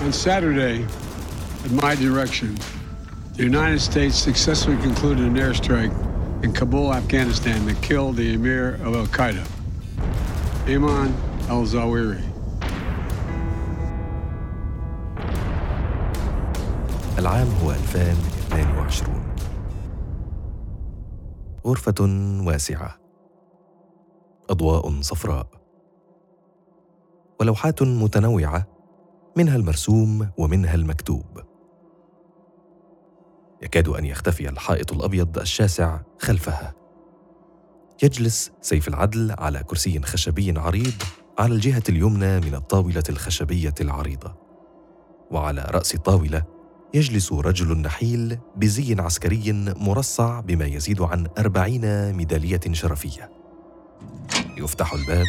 On Saturday, at my direction, the United States successfully concluded an airstrike in Kabul, Afghanistan that killed the emir of Al Qaeda, Ayman al Zawahiri. العام هو 2022 غرفة واسعة أضواء صفراء ولوحات متنوعة منها المرسوم ومنها المكتوب. يكاد أن يختفي الحائط الأبيض الشاسع خلفها. يجلس سيف العدل على كرسي خشبي عريض على الجهة اليمنى من الطاولة الخشبية العريضة. وعلى رأس الطاولة يجلس رجل نحيل بزي عسكري مرصع بما يزيد عن أربعين ميدالية شرفية. يفتح الباب.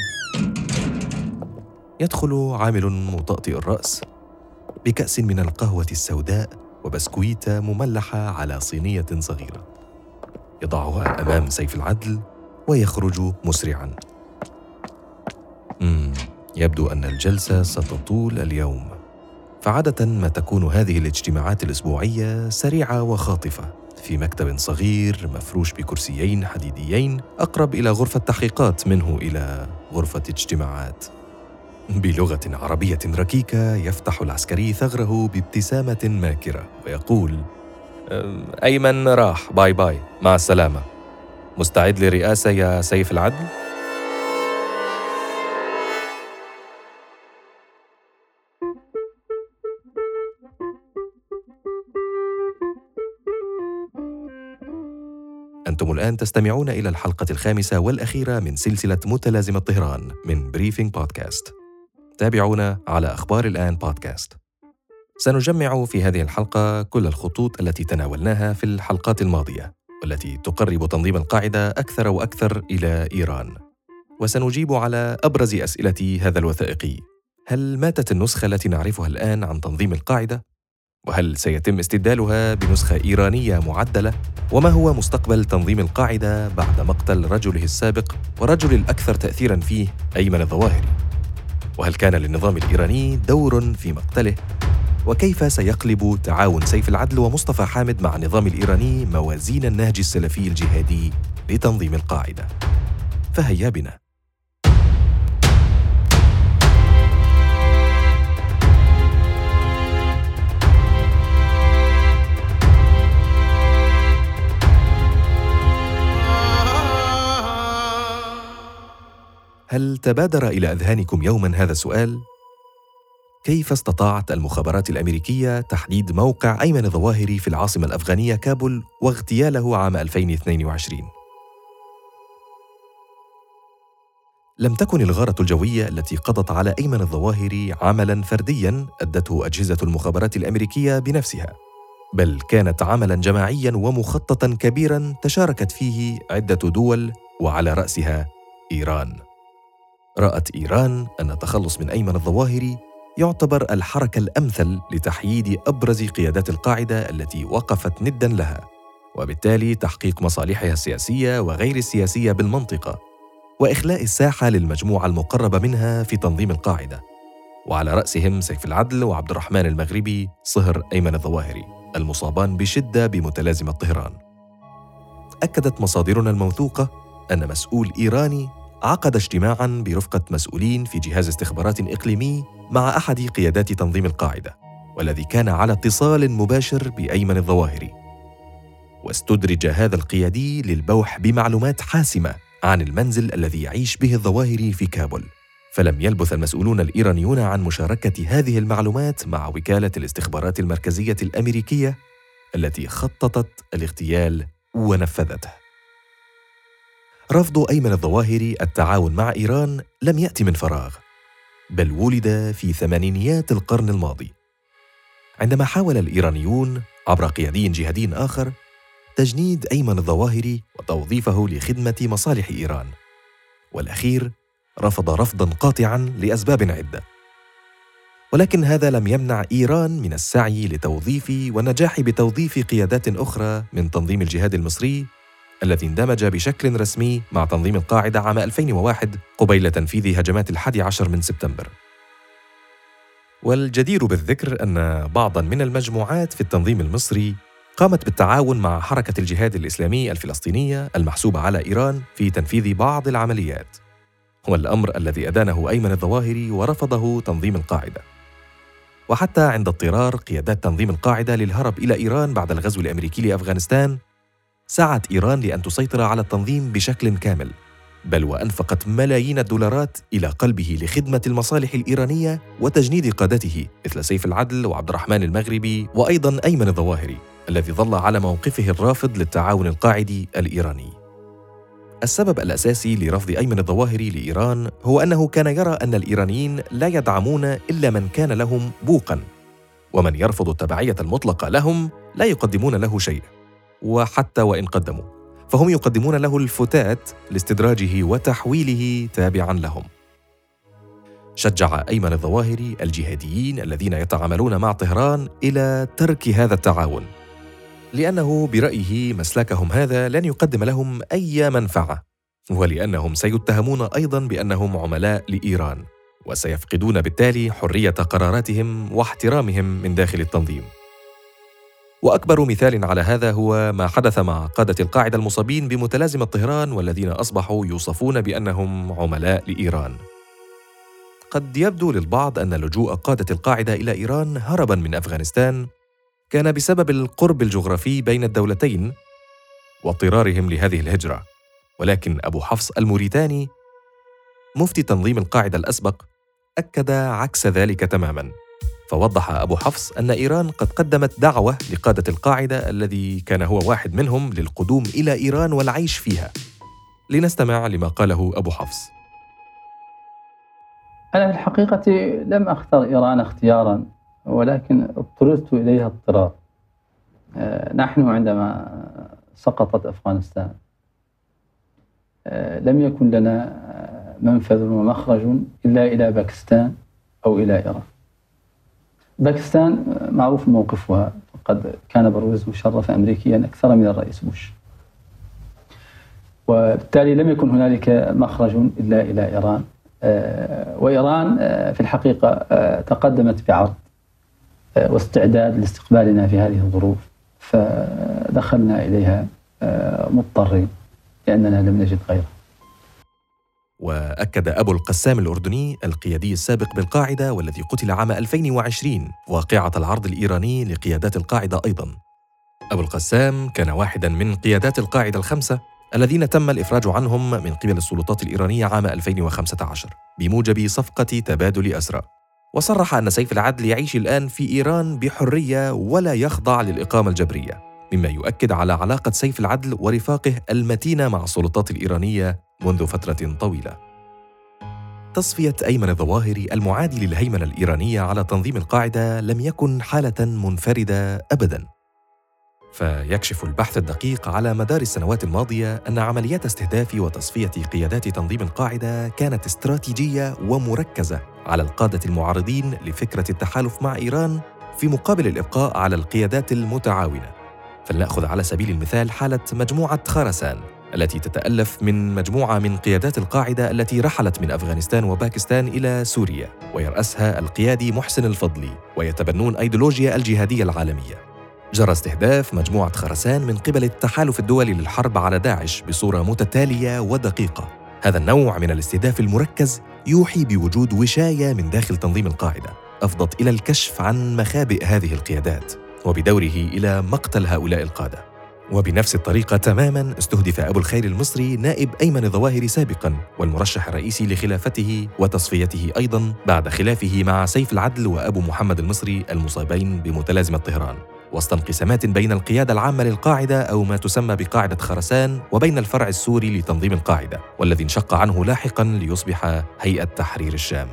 يدخل عامل مطأطئ الرأس بكأس من القهوة السوداء وبسكويتة مملحة على صينية صغيرة. يضعها أمام سيف العدل ويخرج مسرعا. مم يبدو أن الجلسة ستطول اليوم. فعادة ما تكون هذه الاجتماعات الأسبوعية سريعة وخاطفة. في مكتب صغير مفروش بكرسيين حديديين أقرب إلى غرفة تحقيقات منه إلى غرفة اجتماعات. بلغة عربية ركيكة يفتح العسكري ثغره بابتسامة ماكرة ويقول أيمن راح bye bye مع السلامة مستعد للرئاسة يا سيف العدل؟ أنتم الآن تستمعون إلى الحلقة الخامسة والأخيرة من سلسلة متلازمة طهران من بريفينج بودكاست تابعونا على أخبار الآن بودكاست سنجمع في هذه الحلقة كل الخطوط التي تناولناها في الحلقات الماضية والتي تقرب تنظيم القاعدة أكثر وأكثر إلى إيران وسنجيب على أبرز أسئلة هذا الوثائقي هل ماتت النسخة التي نعرفها الآن عن تنظيم القاعدة؟ وهل سيتم استبدالها بنسخة إيرانية معدلة؟ وما هو مستقبل تنظيم القاعدة بعد مقتل رجله السابق ورجل الأكثر تأثيراً فيه أيمن الظواهري؟ وهل كان للنظام الإيراني دور في مقتله؟ وكيف سيقلب تعاون سيف العدل ومصطفى حامد مع النظام الإيراني موازين النهج السلفي الجهادي لتنظيم القاعدة؟ فهيا بنا هل تبادر إلى أذهانكم يوما هذا السؤال كيف استطاعت المخابرات الأمريكية تحديد موقع أيمن الظواهري في العاصمة الأفغانية كابول واغتياله عام 2022 لم تكن الغارة الجوية التي قضت على أيمن الظواهري عملاً فردياً أدته أجهزة المخابرات الأمريكية بنفسها، بل كانت عملاً جماعياً ومخططاً كبيراً تشاركت فيه عدة دول وعلى رأسها إيران. رأت إيران أن التخلص من أيمن الظواهري يعتبر الحركة الأمثل لتحييد أبرز قيادات القاعدة التي وقفت ندا لها، وبالتالي تحقيق مصالحها السياسية وغير السياسية بالمنطقة، وإخلاء الساحة للمجموعة المقربة منها في تنظيم القاعدة، وعلى رأسهم سيف العدل وعبد الرحمن المغربي صهر أيمن الظواهري، المصابان بشدة بمتلازمة طهران. أكدت مصادرنا الموثوقة أن مسؤول إيراني عقد اجتماعا برفقة مسؤولين في جهاز استخبارات إقليمي مع أحد قيادات تنظيم القاعدة والذي كان على اتصال مباشر بأيمن الظواهري. واستدرج هذا القيادي للبوح بمعلومات حاسمة عن المنزل الذي يعيش به الظواهري في كابول. فلم يلبث المسؤولون الإيرانيون عن مشاركة هذه المعلومات مع وكالة الاستخبارات المركزية الأمريكية التي خططت الاغتيال ونفذته. رفض أيمن الظواهري التعاون مع إيران لم يأتي من فراغ بل ولد في ثمانينيات القرن الماضي. عندما حاول الإيرانيون عبر قيادي جهادي آخر تجنيد أيمن الظواهري وتوظيفه لخدمة مصالح إيران. والأخير رفض رفضا قاطعا لأسباب عدة. ولكن هذا لم يمنع إيران من السعي لتوظيف والنجاح بتوظيف قيادات أخرى من تنظيم الجهاد المصري الذي اندمج بشكل رسمي مع تنظيم القاعدة عام 2001 قبيل تنفيذ هجمات الحادي عشر من سبتمبر. والجدير بالذكر أن بعضا من المجموعات في التنظيم المصري قامت بالتعاون مع حركة الجهاد الإسلامي الفلسطينية المحسوبة على إيران في تنفيذ بعض العمليات. هو الأمر الذي أدانه أيمن الظواهري ورفضه تنظيم القاعدة. وحتى عند اضطرار قيادات تنظيم القاعدة للهرب إلى إيران بعد الغزو الأمريكي لأفغانستان سعت إيران لأن تسيطر على التنظيم بشكل كامل بل وأنفقت ملايين الدولارات إلى قلبه لخدمة المصالح الإيرانية وتجنيد قادته مثل سيف العدل وعبد الرحمن المغربي وأيضا أيمن الظواهري الذي ظل على موقفه الرافض للتعاون القاعدي الإيراني. السبب الأساسي لرفض أيمن الظواهري لإيران هو أنه كان يرى أن الإيرانيين لا يدعمون إلا من كان لهم بوقا ومن يرفض التبعية المطلقة لهم لا يقدمون له شيء. وحتى وإن قدموا. فهم يقدمون له الفتات لاستدراجه وتحويله تابعا لهم. شجع أيمن الظواهري الجهاديين الذين يتعاملون مع طهران إلى ترك هذا التعاون لأنه برأيه مسلكهم هذا لن يقدم لهم أي منفعة ولأنهم سيتهمون أيضا بأنهم عملاء لإيران وسيفقدون بالتالي حرية قراراتهم واحترامهم من داخل التنظيم. وأكبر مثال على هذا هو ما حدث مع قادة القاعدة المصابين بمتلازمة طهران والذين أصبحوا يوصفون بأنهم عملاء لإيران. قد يبدو للبعض أن لجوء قادة القاعدة إلى إيران هربا من أفغانستان كان بسبب القرب الجغرافي بين الدولتين واضطرارهم لهذه الهجرة. ولكن أبو حفص الموريتاني مفتي تنظيم القاعدة الأسبق أكد عكس ذلك تماما. فوضح أبو حفص أن إيران قد قدمت دعوة لقادة القاعدة الذي كان هو واحد منهم للقدوم إلى إيران والعيش فيها. لنستمع لما قاله أبو حفص. أنا في الحقيقة لم أختر إيران اختيارا ولكن اضطررت إليها اضطرار. آه، نحن عندما سقطت أفغانستان آه، لم يكن لنا منفذ ومخرج إلا إلى باكستان أو إلى إيران. باكستان معروف موقفها. قد كان بروز مشرف أمريكيا أكثر من الرئيس بوش. وبالتالي لم يكن هنالك مخرج إلا إلى إيران. آه، وإيران آه، في الحقيقة آه، تقدمت بعرض واستعداد لاستقبالنا في هذه الظروف. فدخلنا إليها مضطرين لأننا لم نجد غيره. وأكد أبو القسام الأردني القيادي السابق بالقاعدة والذي قتل عام 2020 واقعة العرض الإيراني لقيادات القاعدة أيضا. أبو القسام كان واحدا من قيادات القاعدة الخمسة الذين تم الإفراج عنهم من قبل السلطات الإيرانية عام 2015 بموجب صفقة تبادل أسرى. وصرح أن سيف العدل يعيش الآن في إيران بحرية ولا يخضع للإقامة الجبرية. مما يؤكد على علاقة سيف العدل ورفاقه المتينة مع السلطات الإيرانية منذ فترة طويلة. تصفية أيمن الظواهري المعادي للهيمنة الإيرانية على تنظيم القاعدة لم يكن حالة منفردة أبداً. فيكشف البحث الدقيق على مدار السنوات الماضية أن عمليات استهداف وتصفية قيادات تنظيم القاعدة كانت استراتيجية ومركزة على القادة المعارضين لفكرة التحالف مع إيران في مقابل الإبقاء على القيادات المتعاونة. فلنأخذ على سبيل المثال حالة مجموعة خرسان التي تتألف من مجموعة من قيادات القاعدة التي رحلت من أفغانستان وباكستان إلى سوريا ويرأسها القيادي محسن الفضلي ويتبنون أيديولوجيا الجهادية العالمية. جرى استهداف مجموعة خرسان من قبل التحالف الدولي للحرب على داعش بصورة متتالية ودقيقة. هذا النوع من الاستهداف المركز يوحي بوجود وشاية من داخل تنظيم القاعدة أفضت إلى الكشف عن مخابئ هذه القيادات. وبدوره إلى مقتل هؤلاء القادة. وبنفس الطريقة تماما استهدف أبو الخير المصري نائب أيمن الظواهر سابقا والمرشح الرئيسي لخلافته وتصفيته أيضا بعد خلافه مع سيف العدل وأبو محمد المصري المصابين بمتلازمة طهران. وسط انقسامات بين القيادة العامة للقاعدة أو ما تسمى بقاعدة خرسان وبين الفرع السوري لتنظيم القاعدة والذي انشق عنه لاحقا ليصبح هيئة تحرير الشام.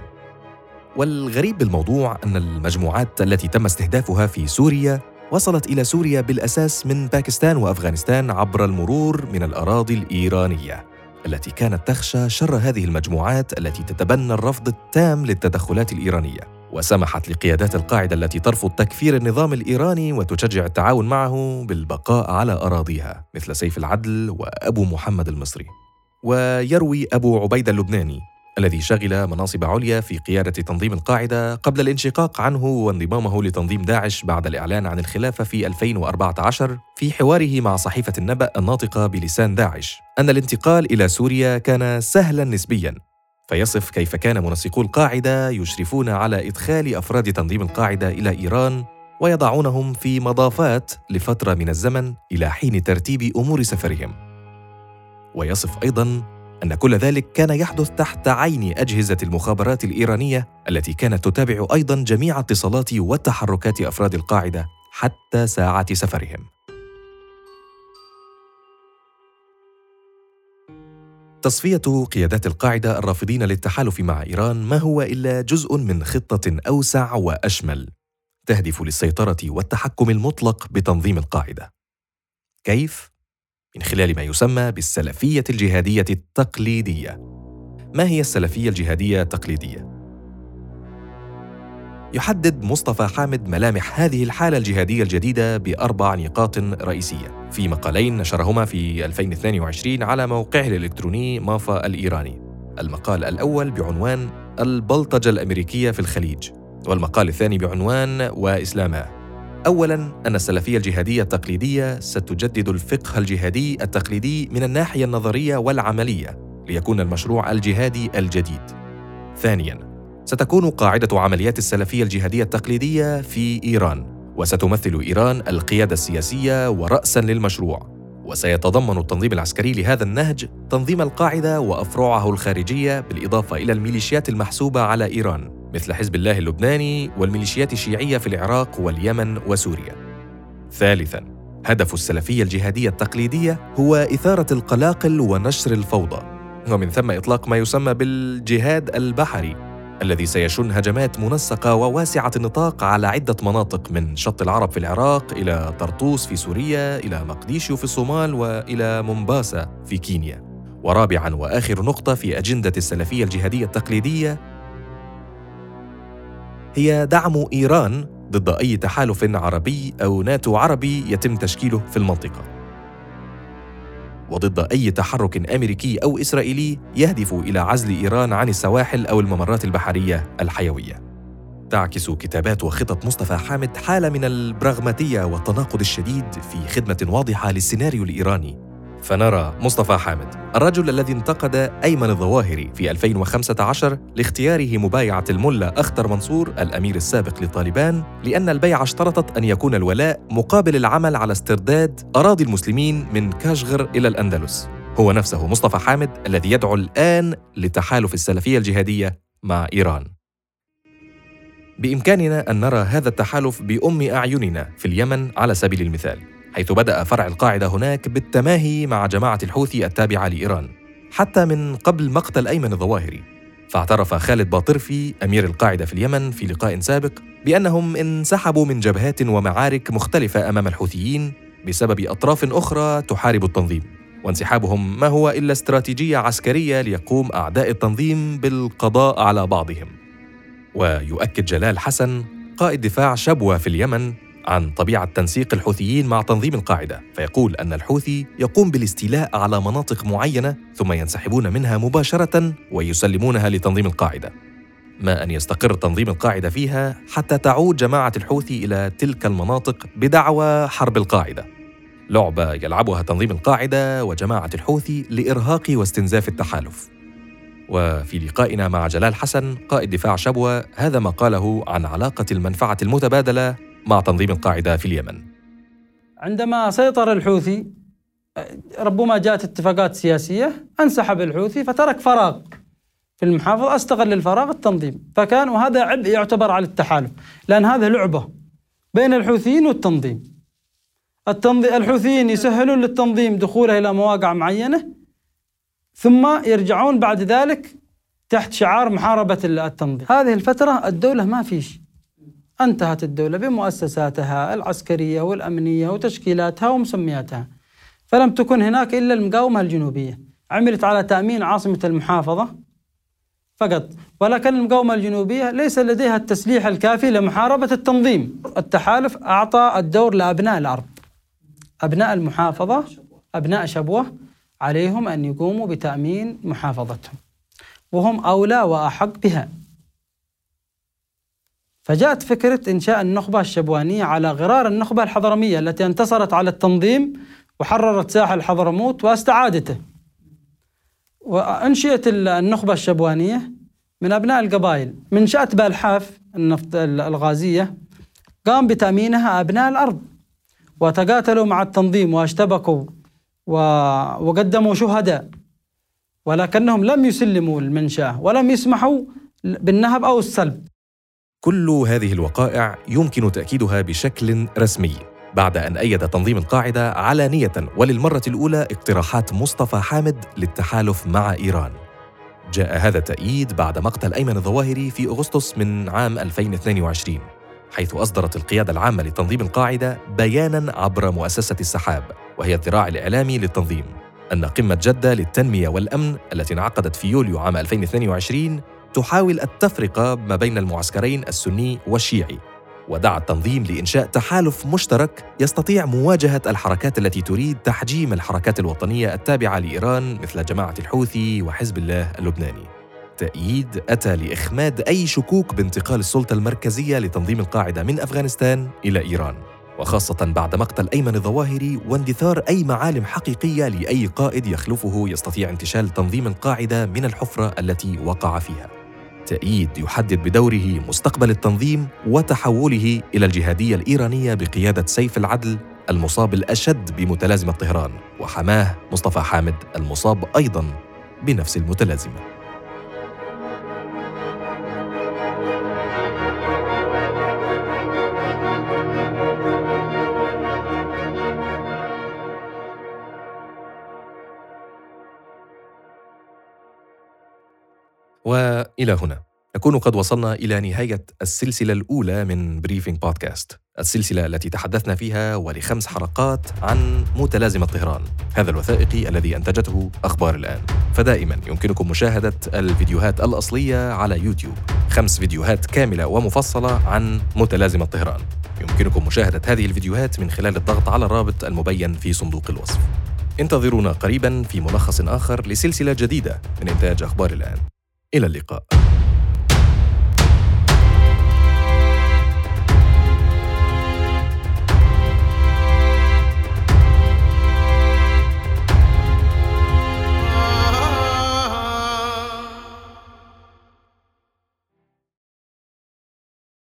والغريب بالموضوع أن المجموعات التي تم استهدافها في سوريا وصلت إلى سوريا بالأساس من باكستان وأفغانستان عبر المرور من الأراضي الإيرانية التي كانت تخشى شر هذه المجموعات التي تتبنى الرفض التام للتدخلات الإيرانية. وسمحت لقيادات القاعدة التي ترفض تكفير النظام الإيراني وتشجع التعاون معه بالبقاء على أراضيها مثل سيف العدل وأبو محمد المصري. ويروي أبو عبيدة اللبناني الذي شغل مناصب عليا في قيادة تنظيم القاعدة قبل الانشقاق عنه وانضمامه لتنظيم داعش بعد الإعلان عن الخلافة في 2014 في حواره مع صحيفة النبأ الناطقة بلسان داعش. أن الانتقال إلى سوريا كان سهلا نسبيا. فيصف كيف كان منسقو القاعدة يشرفون على إدخال أفراد تنظيم القاعدة إلى إيران ويضعونهم في مضافات لفترة من الزمن إلى حين ترتيب أمور سفرهم. ويصف أيضا أن كل ذلك كان يحدث تحت عين أجهزة المخابرات الإيرانية التي كانت تتابع أيضا جميع اتصالات وتحركات أفراد القاعدة حتى ساعة سفرهم. تصفية قيادات القاعدة الرافضين للتحالف مع إيران ما هو إلا جزء من خطة أوسع وأشمل تهدف للسيطرة والتحكم المطلق بتنظيم القاعدة. كيف؟ من خلال ما يسمى بالسلفية الجهادية التقليدية. ما هي السلفية الجهادية التقليدية؟ يحدد مصطفى حامد ملامح هذه الحالة الجهادية الجديدة بأربع نقاط رئيسية في مقالين نشرهما في 2022 على موقعه الإلكتروني مافا الإيراني المقال الأول بعنوان البلطجة الأمريكية في الخليج والمقال الثاني بعنوان وإسلاما أولاً أن السلفية الجهادية التقليدية ستجدد الفقه الجهادي التقليدي من الناحية النظرية والعملية ليكون المشروع الجهادي الجديد. ثانياً ستكون قاعدة عمليات السلفية الجهادية التقليدية في إيران، وستمثل إيران القيادة السياسية ورأساً للمشروع. وسيتضمن التنظيم العسكري لهذا النهج تنظيم القاعدة وأفرعه الخارجية بالإضافة إلى الميليشيات المحسوبة على إيران مثل حزب الله اللبناني والميليشيات الشيعية في العراق واليمن وسوريا. ثالثاً، هدف السلفية الجهادية التقليدية هو إثارة القلاقل ونشر الفوضى، ومن ثم إطلاق ما يسمى بالجهاد البحري الذي سيشن هجمات منسقة وواسعة النطاق على عدة مناطق من شط العرب في العراق إلى طرطوس في سوريا إلى مقديشيو في الصومال وإلى مومباسا في كينيا. ورابعا وآخر نقطة في أجندة السلفية الجهادية التقليدية هي دعم إيران ضد أي تحالف عربي أو ناتو عربي يتم تشكيله في المنطقة. وضد أي تحرك أمريكي أو إسرائيلي يهدف إلى عزل إيران عن السواحل أو الممرات البحرية الحيوية. تعكس كتابات وخطط مصطفى حامد حالة من البراغماتية والتناقض الشديد في خدمة واضحة للسيناريو الإيراني. فنرى مصطفى حامد الرجل الذي انتقد أيمن الظواهري في 2015 لاختياره مبايعة الملا أختر منصور الأمير السابق لطالبان لأن البيعة اشترطت أن يكون الولاء مقابل العمل على استرداد أراضي المسلمين من كاشغر إلى الأندلس. هو نفسه مصطفى حامد الذي يدعو الآن لتحالف السلفية الجهادية مع إيران. بإمكاننا أن نرى هذا التحالف بأم أعيننا في اليمن على سبيل المثال. حيث بدأ فرع القاعدة هناك بالتماهي مع جماعة الحوثي التابعة لإيران حتى من قبل مقتل أيمن الظواهري. فاعترف خالد باطرفي أمير القاعدة في اليمن في لقاء سابق بأنهم انسحبوا من جبهات ومعارك مختلفة أمام الحوثيين بسبب أطراف أخرى تحارب التنظيم. وانسحابهم ما هو إلا استراتيجية عسكرية ليقوم أعداء التنظيم بالقضاء على بعضهم. ويؤكد جلال حسن قائد دفاع شبوة في اليمن عن طبيعة تنسيق الحوثيين مع تنظيم القاعدة فيقول أن الحوثي يقوم بالاستيلاء على مناطق معينة ثم ينسحبون منها مباشرة ويسلمونها لتنظيم القاعدة. ما أن يستقر تنظيم القاعدة فيها حتى تعود جماعة الحوثي إلى تلك المناطق بدعوى حرب القاعدة. لعبة يلعبها تنظيم القاعدة وجماعة الحوثي لإرهاق واستنزاف التحالف. وفي لقائنا مع جلال حسن قائد دفاع شبوة هذا ما قاله عن علاقة المنفعة المتبادلة مع تنظيم القاعدة في اليمن. عندما سيطر الحوثي ربما جاءت اتفاقات سياسية انسحب الحوثي فترك فراغ في المحافظة استغل الفراغ التنظيم. فكان وهذا عبء يعتبر على التحالف لأن هذا لعبة بين الحوثيين والتنظيم. التنظيم الحوثيين يسهلون للتنظيم دخوله إلى مواقع معينة ثم يرجعون بعد ذلك تحت شعار محاربة التنظيم. هذه الفترة الدولة ما فيش انتهت الدولة بمؤسساتها العسكرية والأمنية وتشكيلاتها ومسمياتها. فلم تكن هناك إلا المقاومة الجنوبية. عملت على تأمين عاصمة المحافظة فقط. ولكن المقاومة الجنوبية ليس لديها التسليح الكافي لمحاربة التنظيم. التحالف أعطى الدور لأبناء الأرض. أبناء المحافظة أبناء شبوة عليهم أن يقوموا بتأمين محافظتهم. وهم أولى وأحق بها. فجاءت فكرة إنشاء النخبة الشبوانية على غرار النخبة الحضرمية التي انتصرت على التنظيم وحررت ساحل حضرموت واستعادته. وأنشئت النخبة الشبوانية من أبناء القبائل. من شأت بالحاف النفط الغازية قام بتأمينها أبناء الأرض وتقاتلوا مع التنظيم واشتبكوا وقدموا شهداء. ولكنهم لم يسلموا المنشأة ولم يسمحوا بالنهب أو السلب. كل هذه الوقائع يمكن تأكيدها بشكل رسمي بعد أن أيد تنظيم القاعدة علانية وللمرة الأولى اقتراحات مصطفى حامد للتحالف مع إيران. جاء هذا التأييد بعد مقتل أيمن الظواهري في أغسطس من عام 2022 حيث أصدرت القيادة العامة لتنظيم القاعدة بياناً عبر مؤسسة السحاب وهي الذراع الإعلامي للتنظيم. أن قمة جدة للتنمية والأمن التي انعقدت في يوليو عام 2022 تحاول التفرقة ما بين المعسكرين السني والشيعي ودعا التنظيم لإنشاء تحالف مشترك يستطيع مواجهة الحركات التي تريد تحجيم الحركات الوطنية التابعة لإيران مثل جماعة الحوثي وحزب الله اللبناني. تأييد أتى لإخماد أي شكوك بانتقال السلطة المركزية لتنظيم القاعدة من أفغانستان إلى إيران. وخاصة بعد مقتل أيمن الظواهري واندثار أي معالم حقيقية لأي قائد يخلفه يستطيع انتشال تنظيم القاعدة من الحفرة التي وقع فيها. تأييد يحدد بدوره مستقبل التنظيم وتحوله إلى الجهادية الإيرانية بقيادة سيف العدل المصاب الأشد بمتلازمة طهران. وحماه مصطفى حامد المصاب أيضا بنفس المتلازمة. وإلى هنا. نكون قد وصلنا إلى نهاية السلسلة الأولى من briefing podcast السلسلة التي تحدثنا فيها ولخمس حلقات عن متلازمة طهران. هذا الوثائقي الذي أنتجته أخبار الآن. فدائما يمكنكم مشاهدة الفيديوهات الأصلية على يوتيوب. خمس فيديوهات كاملة ومفصلة عن متلازمة طهران. يمكنكم مشاهدة هذه الفيديوهات من خلال الضغط على الرابط المبين في صندوق الوصف. انتظرونا قريبا في ملخص آخر لسلسلة جديدة من إنتاج أخبار الآن. إلى اللقاء.